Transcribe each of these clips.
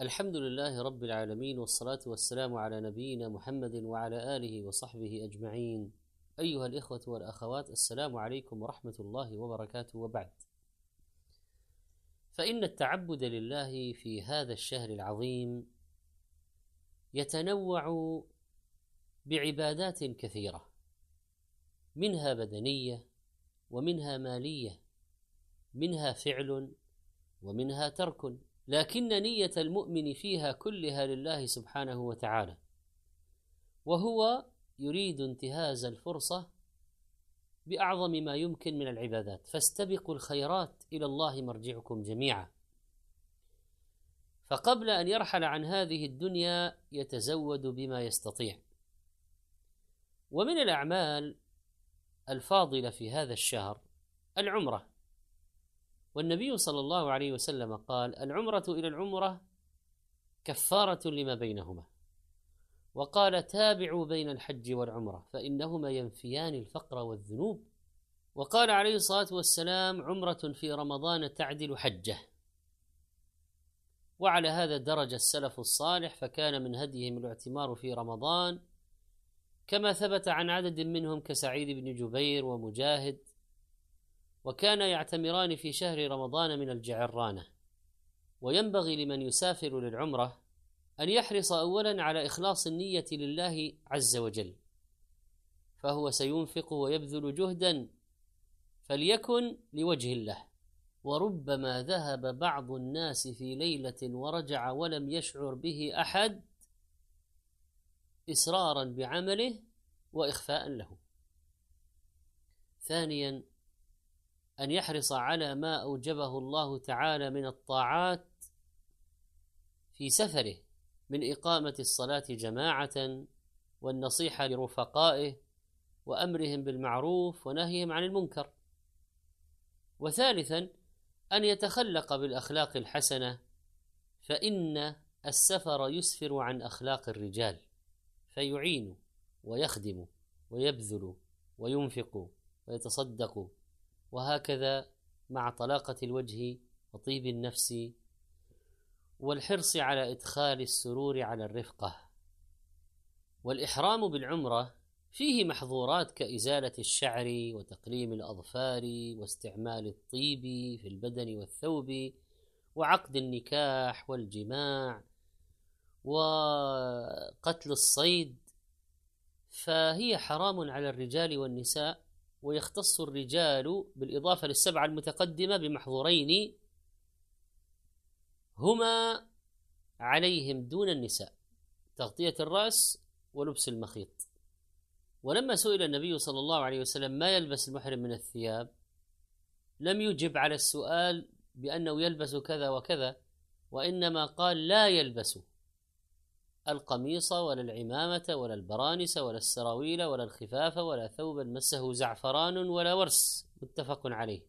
الحمد لله رب العالمين والصلاة والسلام على نبينا محمد وعلى آله وصحبه أجمعين. أيها الإخوة والأخوات السلام عليكم ورحمة الله وبركاته وبعد. فإن التعبد لله في هذا الشهر العظيم يتنوع بعبادات كثيرة منها بدنية ومنها مالية منها فعل ومنها ترك لكن نية المؤمن فيها كلها لله سبحانه وتعالى. وهو يريد انتهاز الفرصة بأعظم ما يمكن من العبادات. فاستبقوا الخيرات إلى الله مرجعكم جميعا. فقبل أن يرحل عن هذه الدنيا يتزود بما يستطيع. ومن الأعمال الفاضلة في هذا الشهر العمرة. والنبي صلى الله عليه وسلم قال العمرة إلى العمرة كفارة لما بينهما وقال تابعوا بين الحج والعمرة فإنهما ينفيان الفقر والذنوب. وقال عليه الصلاة والسلام عمرة في رمضان تعدل حجة. وعلى هذا درج السلف الصالح فكان من هديهم الاعتمار في رمضان كما ثبت عن عدد منهم كسعيد بن جبير ومجاهد وكان يعتمران في شهر رمضان من الجعرانة. وينبغي لمن يسافر للعمرة أن يحرص أولا على إخلاص النية لله عز وجل فهو سينفق ويبذل جهدا فليكن لوجه الله. وربما ذهب بعض الناس في ليلة ورجع ولم يشعر به أحد إسرارا بعمله وإخفاء له. ثانيا أن يحرص على ما أوجبه الله تعالى من الطاعات في سفره من إقامة الصلاة جماعة والنصيحة لرفقائه وأمرهم بالمعروف ونهيهم عن المنكر. وثالثا أن يتخلق بالأخلاق الحسنة فإن السفر يسفر عن أخلاق الرجال فيعين ويخدم ويبذل وينفق ويتصدق وهكذا مع طلاقة الوجه وطيب النفس والحرص على إدخال السرور على الرفقة. والإحرام بالعمرة فيه محظورات كإزالة الشعر وتقليم الأظفار واستعمال الطيب في البدن والثوب وعقد النكاح والجماع وقتل الصيد فهي حرام على الرجال والنساء ويختص الرجال بالإضافة للسبعة المتقدمة بمحظورين هما عليهم دون النساء تغطية الرأس ولبس المخيط. ولما سئل النبي صلى الله عليه وسلم ما يلبس المحرم من الثياب لم يجب على السؤال بأنه يلبس كذا وكذا وإنما قال لا يلبس القميص ولا العمامة ولا البرانس ولا السراويل ولا الخفاف ولا ثوبا مسه زعفران ولا ورس متفق عليه.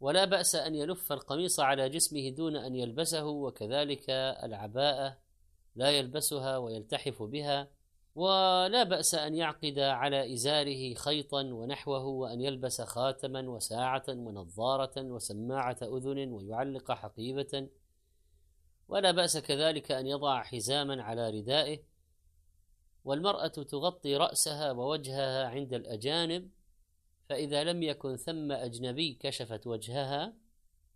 ولا بأس أن يلف القميص على جسمه دون أن يلبسه وكذلك العباءة لا يلبسها ويلتحف بها. ولا بأس أن يعقد على إزاره خيطا ونحوه وأن يلبس خاتما وساعة ونظارة وسماعة أذن ويعلق حقيبة ولا بأس كذلك أن يضع حزاما على ردائه والمرأة تغطي رأسها ووجهها عند الأجانب فإذا لم يكن ثم أجنبي كشفت وجهها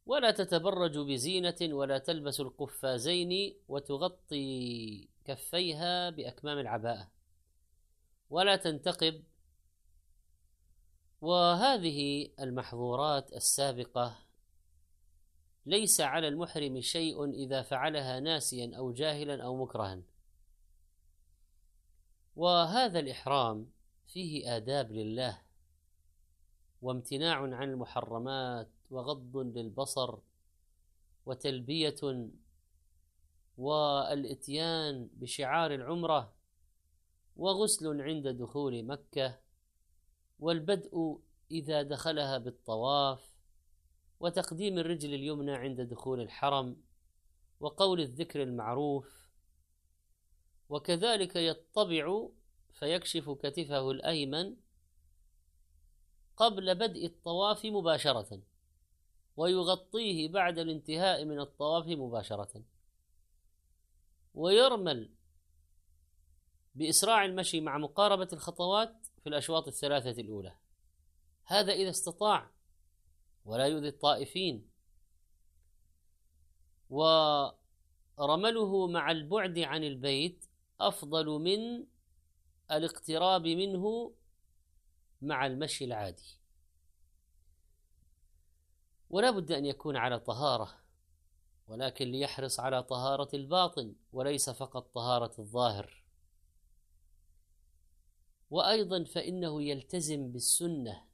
ولا تتبرج بزينة ولا تلبس القفازين وتغطي كفيها بأكمام العباءة ولا تنتقب. وهذه المحظورات السابقة ليس على المحرم شيء إذا فعلها ناسيا أو جاهلا أو مكرها. وهذا الإحرام فيه آداب لله وامتناع عن المحرمات وغض للبصر وتلبية والإتيان بشعار العمرة وغسل عند دخول مكة والبدء إذا دخلها بالطواف وتقديم الرجل اليمنى عند دخول الحرم وقول الذكر المعروف وكذلك يطبع فيكشف كتفه الأيمن قبل بدء الطواف مباشرة ويغطيه بعد الانتهاء من الطواف مباشرة. ويرمل بإسراع المشي مع مقاربة الخطوات في الأشواط الثلاثة الأولى. هذا إذا استطاع ولا يؤذي الطائفين. ورمله مع البعد عن البيت أفضل من الاقتراب منه مع المشي العادي. ولا بد أن يكون على طهارة ولكن ليحرص على طهارة الباطن وليس فقط طهارة الظاهر. وأيضا فإنه يلتزم بالسنة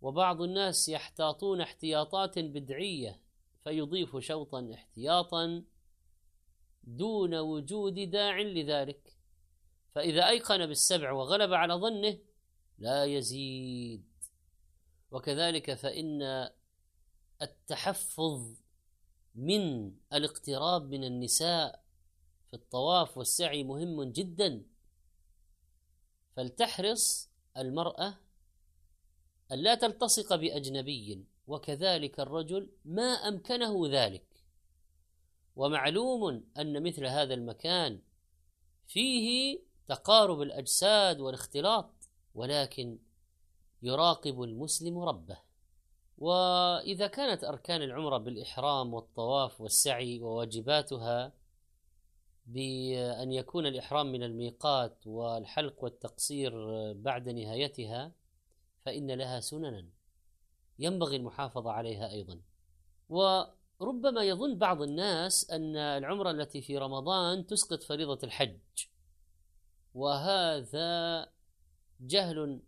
وبعض الناس يحتاطون احتياطات بدعية فيضيف شوطا احتياطا دون وجود داع لذلك. فإذا أيقن بالسبع وغلب على ظنه لا يزيد. وكذلك فإن التحفظ من الاقتراب من النساء في الطواف والسعي مهم جدا. فلتحرص المرأة أن لا تلتصق بأجنبي وكذلك الرجل ما أمكنه ذلك. ومعلوم أن مثل هذا المكان فيه تقارب الأجساد والاختلاط ولكن يراقب المسلم ربه. وإذا كانت أركان العمرة بالإحرام والطواف والسعي وواجباتها بأن يكون الإحرام من الميقات والحلق والتقصير بعد نهايتها فإن لها سننا ينبغي المحافظة عليها أيضا. وربما يظن بعض الناس أن العمرة التي في رمضان تسقط فريضة الحج وهذا جهل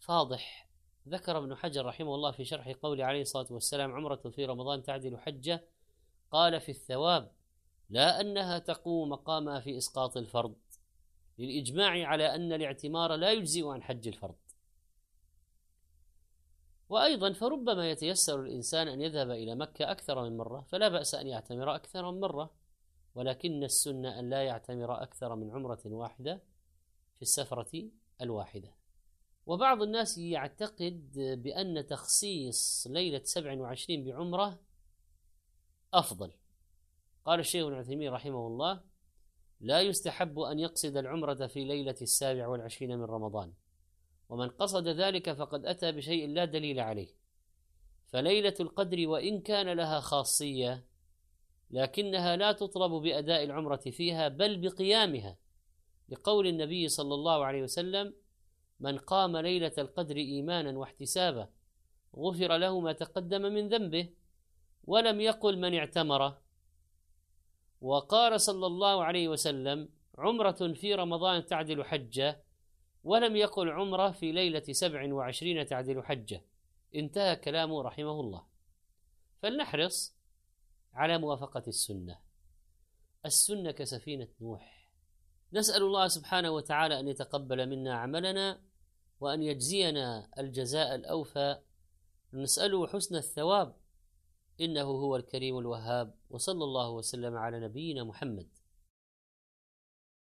فاضح. ذكر ابن حجر رحمه الله في شرح قول عليه الصلاة والسلام عمرة في رمضان تعدل حجة. قال في الثواب لا أنها تقوم مقامها في إسقاط الفرض للإجماع على أن الاعتمار لا يجزئ عن حج الفرض. وأيضا فربما يتيسر الإنسان أن يذهب إلى مكة أكثر من مرة فلا بأس أن يعتمر أكثر من مرة. ولكن السنة أن لا يعتمر أكثر من عمرة واحدة في السفرة الواحدة. وبعض الناس يعتقد بأن تخصيص ليلة 27 بعمرة أفضل. قال الشيخ ابن عثيمين رحمه الله لا يستحب أن يقصد العمرة في ليلة السابع والعشرين من رمضان. ومن قصد ذلك فقد أتى بشيء لا دليل عليه. فليلة القدر وإن كان لها خاصية لكنها لا تطلب بأداء العمرة فيها بل بقيامها. لقول النبي صلى الله عليه وسلم من قام ليلة القدر إيمانا واحتسابا غفر له ما تقدم من ذنبه ولم يقل من اعتمر وقال صلى الله عليه وسلم عمرة في رمضان تعدل حجة ولم يقل عمرة في ليلة سبع وعشرين تعدل حجة. انتهى كلامه رحمه الله. فلنحرص على موافقة السنة. السنة كسفينة نوح. نسأل الله سبحانه وتعالى أن يتقبل منا عملنا وأن يجزينا الجزاء الأوفى. نسأله حسن الثواب. إنه هو الكريم الوهاب. وصلى الله وسلم على نبينا محمد.